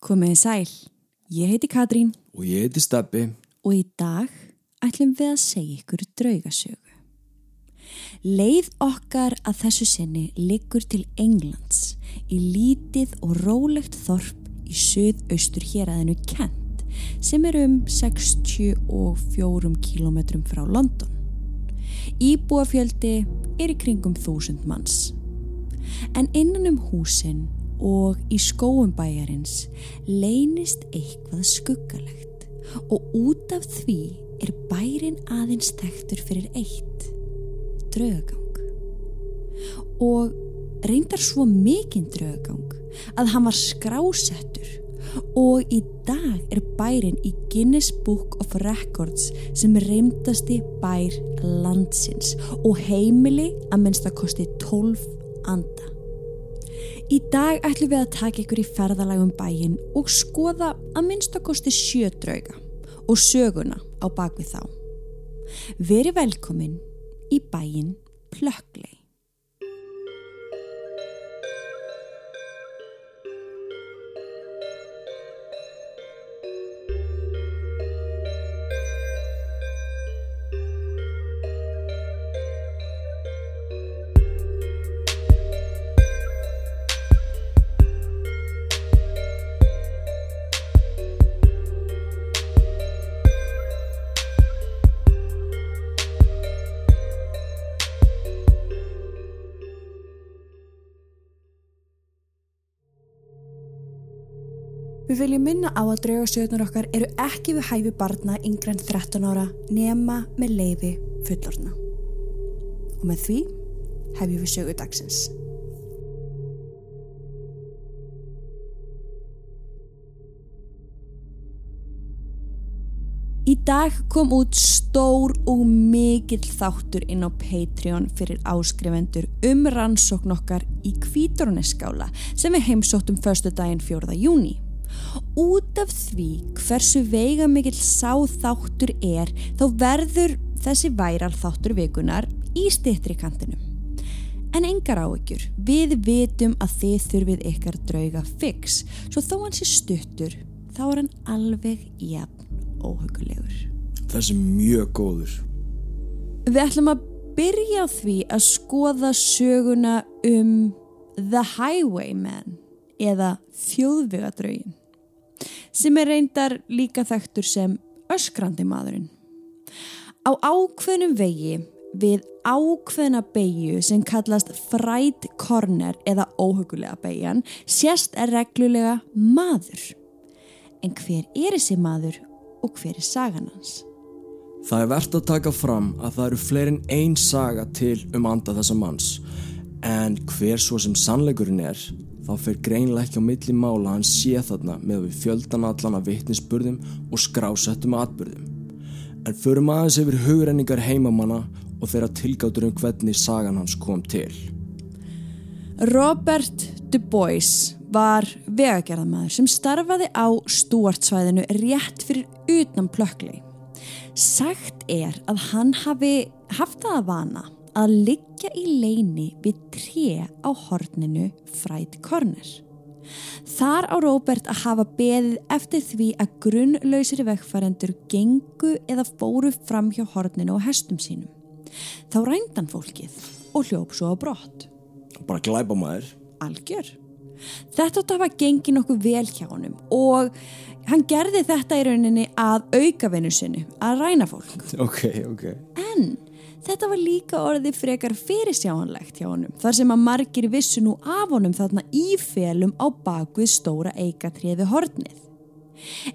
Komiði sæl, ég heiti Katrín Og ég heiti Steppi. og í dag ætlum við að segja ykkur draugasögu. Leið okkar að þessu sinni liggur til Englands í lítið og rólegt þorp í söðaustur héræðinu Kent sem er um 64 km frá London. Íbúafjöldi er í kringum þúsund manns. En innan um húsin og í skóum bæjarins leynist eitthvað skuggalegt og út af því er bærin aðeins þekktur fyrir eitt, draugagang. Og reyndar svo mikinn draugagang að hann var skrásettur og í dag er bærin í Guinness Book of Records sem reymdasti bær landsins og heimili að minnst að kosti 12 anda. Í dag ætlum við að taka ykkur í ferðalagum bæin og skoða að minnst að kosti sjö drauga og söguna á bakvið þá. Veri velkomin í bæin Plökklei. Við viljum minna á að draugasögnar okkar eru ekki við hæfi barna yngre en 13 ára nema með leifi fullorna. Og með því hefjum við sögu dagsins. Í dag kom út stór og mikill þáttur inn á Patreon fyrir áskrifendur um rannsókn okkar í Kvítorneskála sem við heimsóttum förstu daginn 4. júni. Út af því hversu veiga mikill sá þáttur er þá verður þessi væral þáttur vikunar í stittri kantinum. En engar áökjur, við vitum að þið þurfið ykkar drauga fix, svo þó hann sé stuttur, þá er hann alveg jafn óhugulegur. Þessi er mjög góður. Við ætlum að byrja á því að skoða söguna um The Highwayman eða þjóðvegadraugin sem er reyndar líka þekktur sem öskrandi maðurinn. Á ákveðnum vegi við ákveðna beigju sem kallast fræt corner eða óhugulega beigjan sérst er reglulega maður. En hver er þessi maður og hver er sagan hans? Það er verðt að taka fram að það eru fleiri en ein saga til um anda þessa manns. En hver svo sem sannleikurinn er, þá fer greinlega ekki á milli mála hann sé þarna með við fjöldan allan af vitnisspurðum og skrásettum atbyrðum. En förum aðeins yfir hugrenningar heimamanna og þeirra tilgáttur um hvernig sagan hans kom til. Robert Du Bois var vegagerðamæður sem starfaði á stúartsvæðinu rétt fyrir utan plökli. Sagt er að hann hafi haft það að vana að liggja í leini við tre á horninu fræt korner. Þar á Robert að hafa beðið eftir því að grunnlausri vegfærendur gengu eða fóru fram hjá horninu og hestum sínum. Þá rændan fólkið og hljóp svo á brott. Bara glæpa maður. Algjör. Þetta átt að hafa gengið nokkuð vel hjá honum og hann gerði þetta í rauninni að auka vinnu sinni, að ræna fólk. Ok, ok. En þetta var líka orðið frekar fyrirsjáanlegt hjá honum þar sem að margir vissu nú af honum þarna í felum á bakvið stóra eikatriði hornið.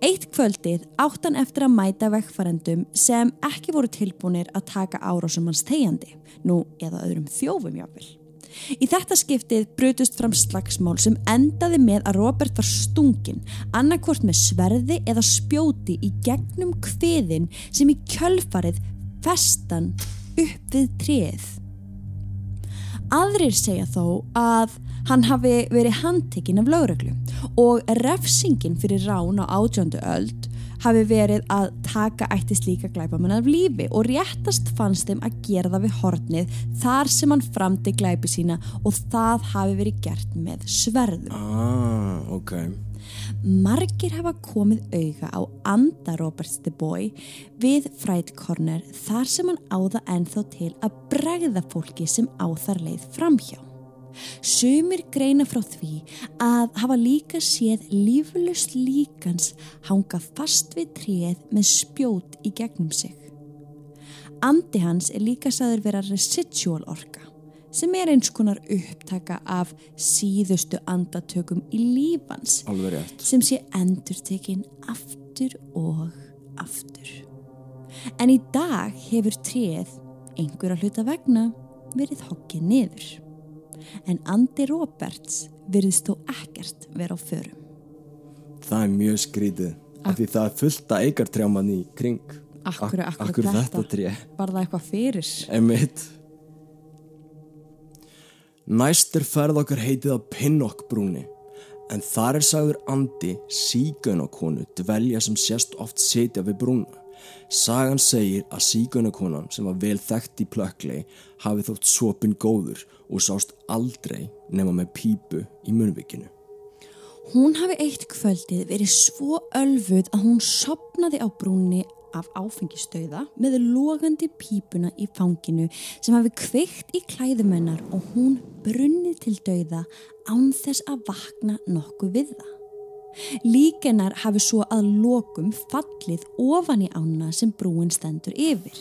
Eitt kvöldið átt hann eftir að mæta vegfarendum sem ekki voru tilbúinir að taka árásum hans tegjandi, nú eða öðrum þjófum jáfnvel. Í þetta skiptið brutust fram slagsmál sem endaði með að Robert var stungin, annarkvort með sverði eða spjóti í gegnum kviðin sem í kjölfarið festan upp við treð. Aðrir segja þó að hann hafi verið handtekinn af lögreglu og refsingin fyrir rán á átjöndu öld hafi verið að taka ætti slíka glæpamann af lífi og réttast fannst þeim að gera það við hornið þar sem hann framdi glæpi sína og það hafi verið gert með sverðum. Ah, ok. Margir hafa komið auga á anda Roberts the Boy við Fried Corner þar sem hann áða ennþá til að bregða fólki sem á þar leið framhjá. Sumir greina frá því að hafa líka séð líflust líkans hanga fast við tréð með spjót í gegnum sig. Andi hans er líka saður vera residual orka sem er eins konar upptaka af síðustu andatökum í lífans sem sé endurtekin aftur og aftur. En í dag hefur tréð einhverja hluta vegna verið hokkið niður. En Andi Roberts virðist þó ekkert vera á förum. Það er mjög skrítið. Af því það er fullt að eigartrjáman í kring. Akkur, Ak- akkur, akkur þetta, þetta tré. Var það eitthvað fyrir? Emitt. Næst er ferð okkar heitið á Pinnock brúni. En þar er sagður andi sígaunakonu dvelja sem sést oft setja við brúna. Sagan segir að sígaunakonan sem var vel þekkt í plökklei hafi þótt sopin góður og sást aldrei nema með pípu í munvikinu. Hún hafi eitt kvöldið verið svo ölfuð að hún sopnaði á brúnni af áfengistöða með logandi pípuna í fanginu sem hafi kveikt í klæðumennar og hún brunnið til dauða án þess að vakna nokkuð við það. Líkenar hafi svo að lokum fallið ofan í ána sem brúin stendur yfir.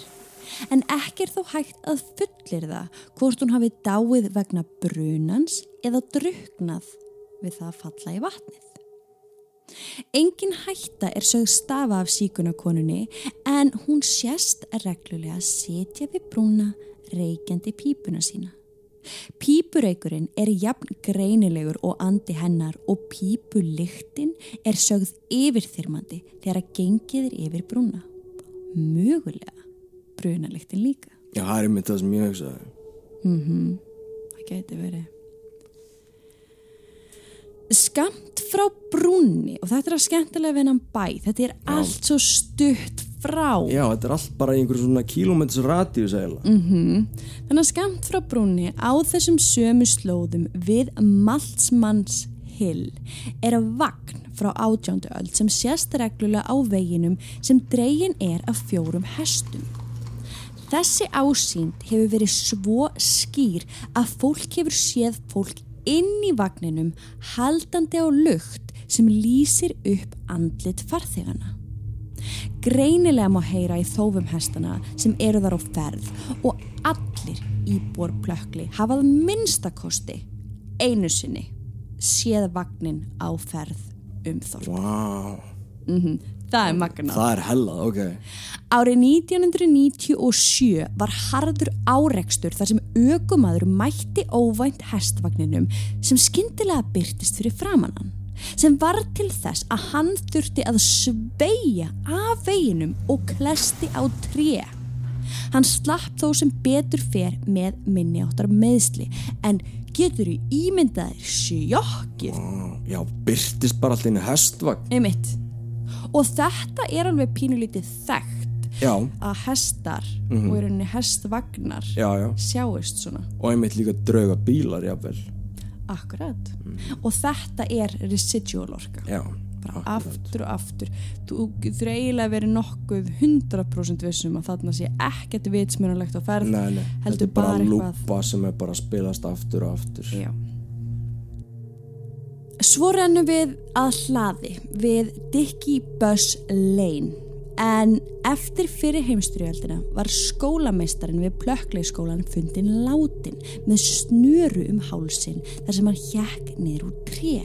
En ekki er þó hægt að fullir það hvort hún hafi dáið vegna brunans eða druknað við það að falla í vatnið. Engin hætta er sögð stafa af síkunakonunni en hún sést reglulega að setja við brúna reykjandi pípuna sína. Pípureikurinn er jafn greinilegur og andi hennar og pípulyktin er sögð yfirþyrmandi þegar að gengið er yfir brúna. Mögulega brunalyktin líka. Já, það er mynd það sem ég hugsaði. Það geti verið. Skamt frá brúnni og þetta er að skemmtilega við hennan bæ. Þetta er allt svo stutt frá. Já, þetta er allt bara í einhverju svona kílómetris radíus eiginlega. Þannig að skamt frá brúnni á þessum sömu slóðum við Maltsmanns Hill er að vagn frá átjándu öld sem sést reglulega á veginum sem dregin er af fjórum hestum. Þessi ásýnd hefur verið svo skýr að fólk hefur séð fólk inn í vagninum haldandi á lukt sem lýsir upp andlit farþegana. Greinilega má heyra í þófum hestana sem eru þar á ferð og allir íbúar plökli hafað minnstakosti einu sinni séð vagnin á ferð um þorp. Vá, Það er magnað. það er hellað, ok. Árið 1997 var harður árekstur þar sem ökumadur mætti óvænt hestvagninum sem skyndilega byrtist fyrir framannan sem var til þess að hann þurfti að sveia af veginum og klesti á tré. Hann slapp þó sem betur fer með minni áttar meðsli en getur í ímyndaðir sjokkið Já, byrtist bara allt einu hestvagn. einmitt. Og þetta er alveg pínulítið þekkt Já, að hestar og í rauninni hestvagnar já, já. sjáist svona Og einmitt líka drauga bílar, jáfnvel. akkurat og þetta er residual orka Já, bara akkurat. aftur og aftur þú getur eiginlega verið nokkuð 100% vissum að þarna sé ekkert vitsmjörnulegt á ferð Nei, nei, þetta heldur er bara bara lúpa sem er bara spilast aftur og aftur. Já. Svo rennum við að hlaði við Dicky Buzz Lane en eftir fyrir heimstyrjöldina var skólameistarinn við plökkleiskólan fundin látin með snöru um hálsin þar sem hann hjekk niður úr tré.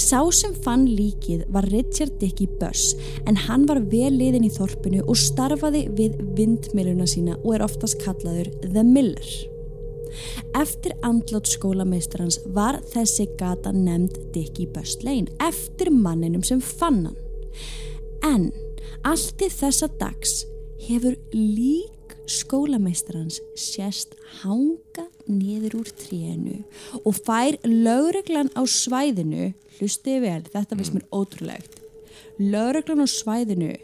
Sá sem fann líkið var Richard Dicky Buzz en hann var vel liðin í þorpinu og starfaði við vindmiluna sína og er oftast kallaður The Miller. Eftir andlátt skólameistarans var þessi gata nefnd Dicky Buzz Lane eftir manninum sem fann hann. En allt til þessa dags hefur lík skólameistarans sérst hanga niður úr trénu og fær lögreglan á svæðinu, hlustiði vel, þetta finnst mér ótrúlegt, lögreglan á svæðinu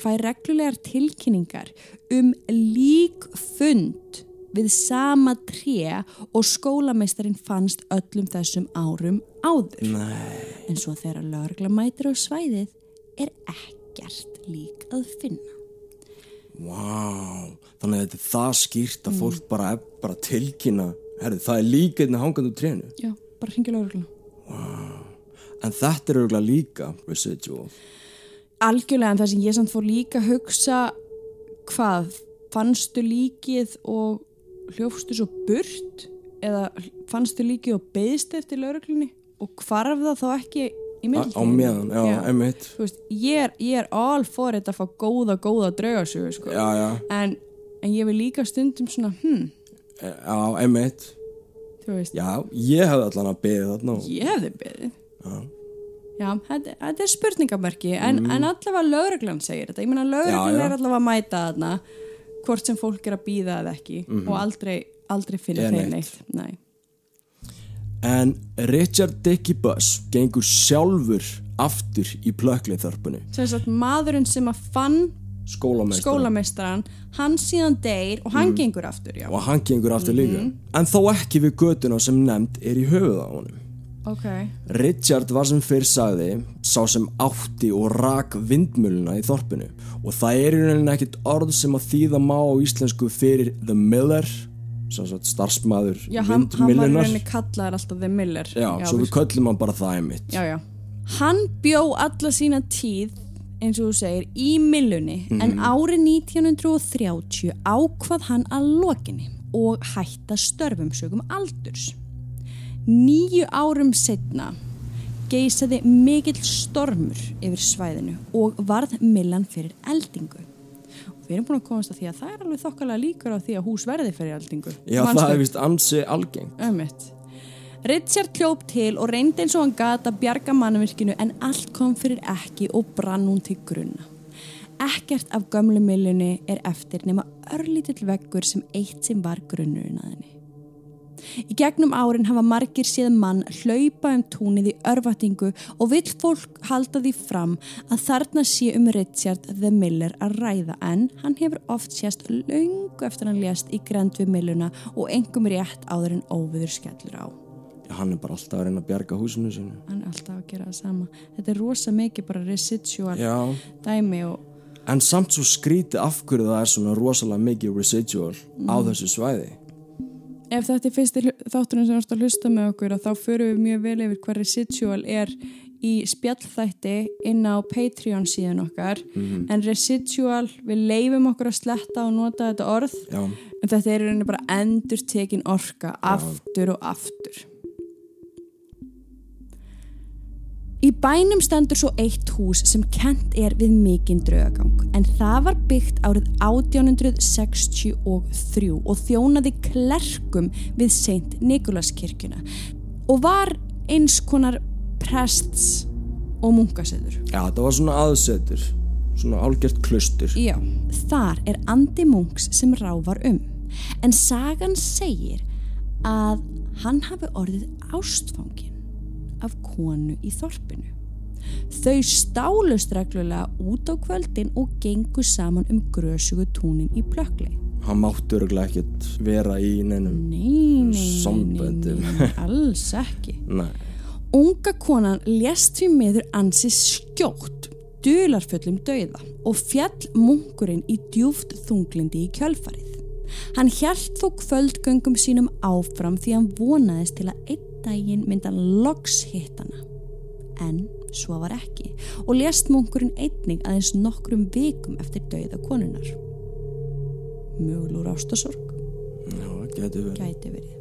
fær reglulegar tilkynningar um líkfund við sama tré og skólameistarinn fannst öllum þessum árum áður. Nei. En svo þegar lögregla mætir á svæðið er ekkert lík að finna. Vá, þannig að þetta er það skýrt að fólk bara, bara tilkynna, herri, það er líka einnig hangandi úr trénu. Já, bara hringja lögregluna. En þetta er auðvitað líka residual. Algjörlega en það sem ég samt fór líka að hugsa hvað, fannstu líkið og hljófstu svo burt eða fannstu líkið og beðst eftir lögreglunni og hvarf það þá ekki í milltíðinni? á meðan, já. Þú veist, ég er, ég er all for þetta að fá góða, góða draugasögu sko. Já, já, en, en ég vil líka stundum svona, hm, já, veist, Já, ég hefði allan að beða þarna. ég hefði beðið. Já. Já, þetta, þetta er spurningamerki en, en allavega lögreglan segir þetta. Ég meina Mm. Já, já. er allavega að mæta þarna hvort sem fólk er að býða eða ekki og aldrei, aldrei þeim Mhm. neitt. Nei. En Richard Dickey Buss gengur sjálfur aftur í sagt maðurinn sem að fann Skólameistar. skólameistaran, hann síðan deyr og Mm. hann gengur aftur, já. Og hann gengur aftur líka. En þó ekki við götuna sem nefnd er í höfuð á honum. Ok, Richard var sem fyrr sagði sá sem átti og rak vindmjöluna í þorpinu og það er í rauninni ekkit orð sem að þýða má á íslensku fyrir The Miller starfsmæður já, hann, var í vindmjölunar rauninni kallaður alltaf The Miller. já, svo við köllum hann bara það einmitt já, já. Hann bjó alla sína tíð, eins og þú segir, í millunni en árið 1930 ákvað hann að lokinni og hætta störfum sögum aldurs. Nýju árum setna geisaði mikill stormur yfir svæðinu og varð millan fyrir eldingu. Og við erum búin að komast að því að það er alveg þokkalega líkur á því að hús verði fyrir eldingu. já, Manstu? það er vist ansi algeng Ömmit. Richard hljóp til og reyndi eins og hann gata bjarga mannvirkinu en allt kom fyrir ekki og brann hún til grunna. Ekkert af gömlu millunni er eftir nema örlítill veggur sem eitt sem var grunnurinn að henni. Í gegnum árin hafa margir séð mann hlaupa um túnið í örvatingu og vill fólk halda því fram að þarna sé um Richard the Miller að ræða. En hann hefur oft sést löngu eftir hann lést í grend við milluna og engum rétt áður en óviður skellur á. hann er bara alltaf að reyna að bjarga húsinu sínu. Hann er alltaf að gera það sama. Þetta er rosa mikið bara residual já, dæmi og en samt svo skrítið af hverju það er svona rosalega mikið residual á þessu svæði ef þetta er fyrsti þátturinn sem varst að hlusta með okkur þá förum við mjög vel yfir hvað residual er í spjallþætti inn á Patreon síðan okkar. En residual, við leifum okkur að sletta og nota þetta orð. Já, en þetta er bara endur tekin orka aftur og aftur Í bænum stendur svo eitt hús sem kent er við mikinn draugagang en það var byggt árið 1863 og þjónaði klerkum við Seint Nikolaskirkjuna og var eins konar prests og munkaseður. já, það var svona aðsetur svona álgert klustur Já, þar er andi munks sem ráfar um en sagan segir að hann hafi orðið ástfangin af konu í þorpinu. Þau stálust reglulega út á kvöldin og gengu saman um grösugu túnin í plökli. hann mátti örgulega ekkert vera í neinum Nei, nei, nei, nei, Samböndum. nei, alls ekki. nei, Unga konan lést því miður ansi skjótt, dularfullum dauða og fjall munkurinn í djúft þunglindi í kjölfarið. Hann hjælt þó kvöldgöngum sínum áfram því hann vonaðist til að einn daginn mynda loks hittana. En svo var ekki og lést munkurinn einnig aðeins nokkrum vikum eftir dauða konunar. Mögulur ástasorg já, getur verið gæti verið.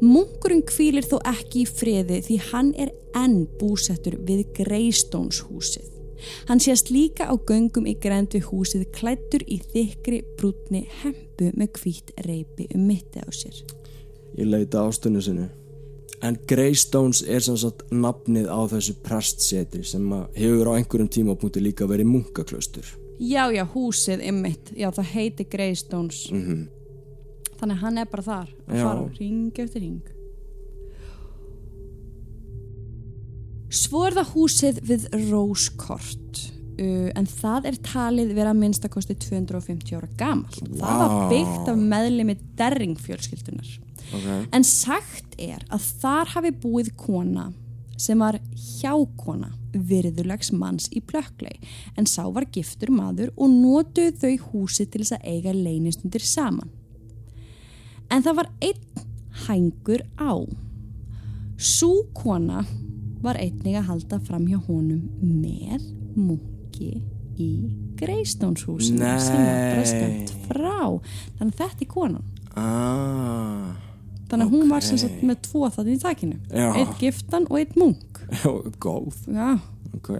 Munkurinn kvílir þó ekki í friði því hann er enn búsettur við Greystóns húsið. Hann sést líka á göngum í grænd við húsið klættur í þykri brútni hempu með hvít reipi um mitti á sér. Ég leita ástunni sinu. En Greystones er sem sagt nafnið á þessu prestsetri sem hefur á einhverjum tímapunkti líka verið munkaklaustur. Já, já, húsið ymmit, já það heiti Greystóns. Mm Þannig að hann er bara þar að Já. fara ring eftir ring. Svo er það húsið við Róskort uh, en það er talið vera minnstakosti 250 ára gamal. Það var byggt af meðlimi derring fjölskyldunar. ok, En sagt er að þar hafi búið kona sem var hjákona virðulegs manns í plökklei en sá var giftur maður og notuð þau húsi til þess að eiga leynistundir saman. En það var einn hængur á. Sú kona var einnig að halda fram hjá honum með munki í Greistónshúsinu sem var bara skemmt frá. Þannig að þetta er konan. aaa, Þannig að hún var sem sagt með tvo þannig í takinu. Já. Eitt giftan og eitt munk. góð, Já. ok,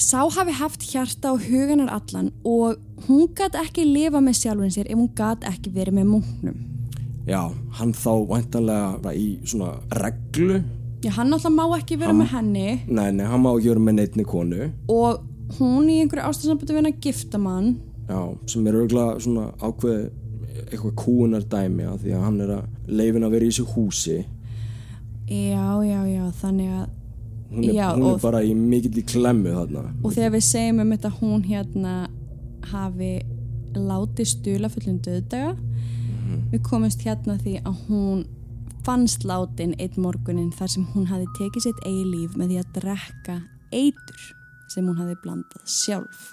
Sá hafi haft hjarta á huganar allan og hún gæti ekki lifa með sjálfin sér ef hún gæti ekki verið með munknum. já, hann þá væntanlega bara í svona reglu, Já, hann alltaf má ekki vera með henni. Nei, nei, hann má ekki vera með neittni konu, og hún í einhverju ástæðsambandi við henni að gifta mann. já, sem er auðvitað svona ákveð eitthvað kúunar dæmi að því að hann er að leifin að vera í þessu húsi, Já, já, já, þannig að hún er, Já, hún er og- bara í mikill í klemmu þarna, og þegar við segjum um þetta hún hérna hafi látið stula fullum döðdaga við komumst hérna því að hún fannst látin einn morgunin þar sem hún hafi tekið sitt eigi líf með því að drekka eitur sem hún hafi blandað sjálf.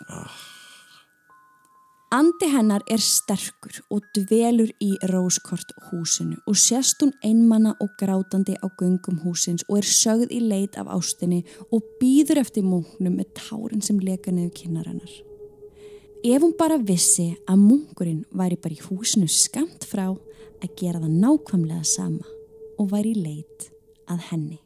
Andi hennar er sterkur og dvelur í róskort húsinu og sést hún einmanna og grátandi á göngum húsins og er sögð í leit af ástinni og býður eftir munknum með tárin sem leka neðu kynnar hennar. Ef hún bara vissi að munkurinn væri bara í húsinu skamt frá að gera það nákvæmlega sama og væri leit að henni.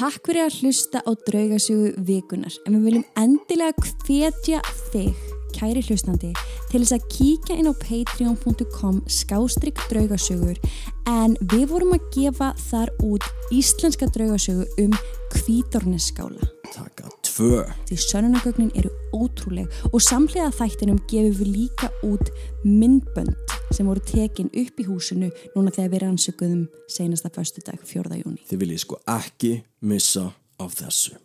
Takk fyrir að hlusta á draugasögu vikunar en við viljum endilega hvetja þig, kæri hlustandi, til þess að kíkja inn á patreon.com skástrygg draugasögur en við vorum að gefa þar út íslenska draugasögu um kvítorneskála. taka tvö, Því sönunagögnin eru ótrúleg og samlega þættinum gefum við líka út myndbönd sem voru tekin upp í húsinu núna þegar við rannsökuðum senasta föstudag 4. júni. þið viljið sko ekki missa af þessu.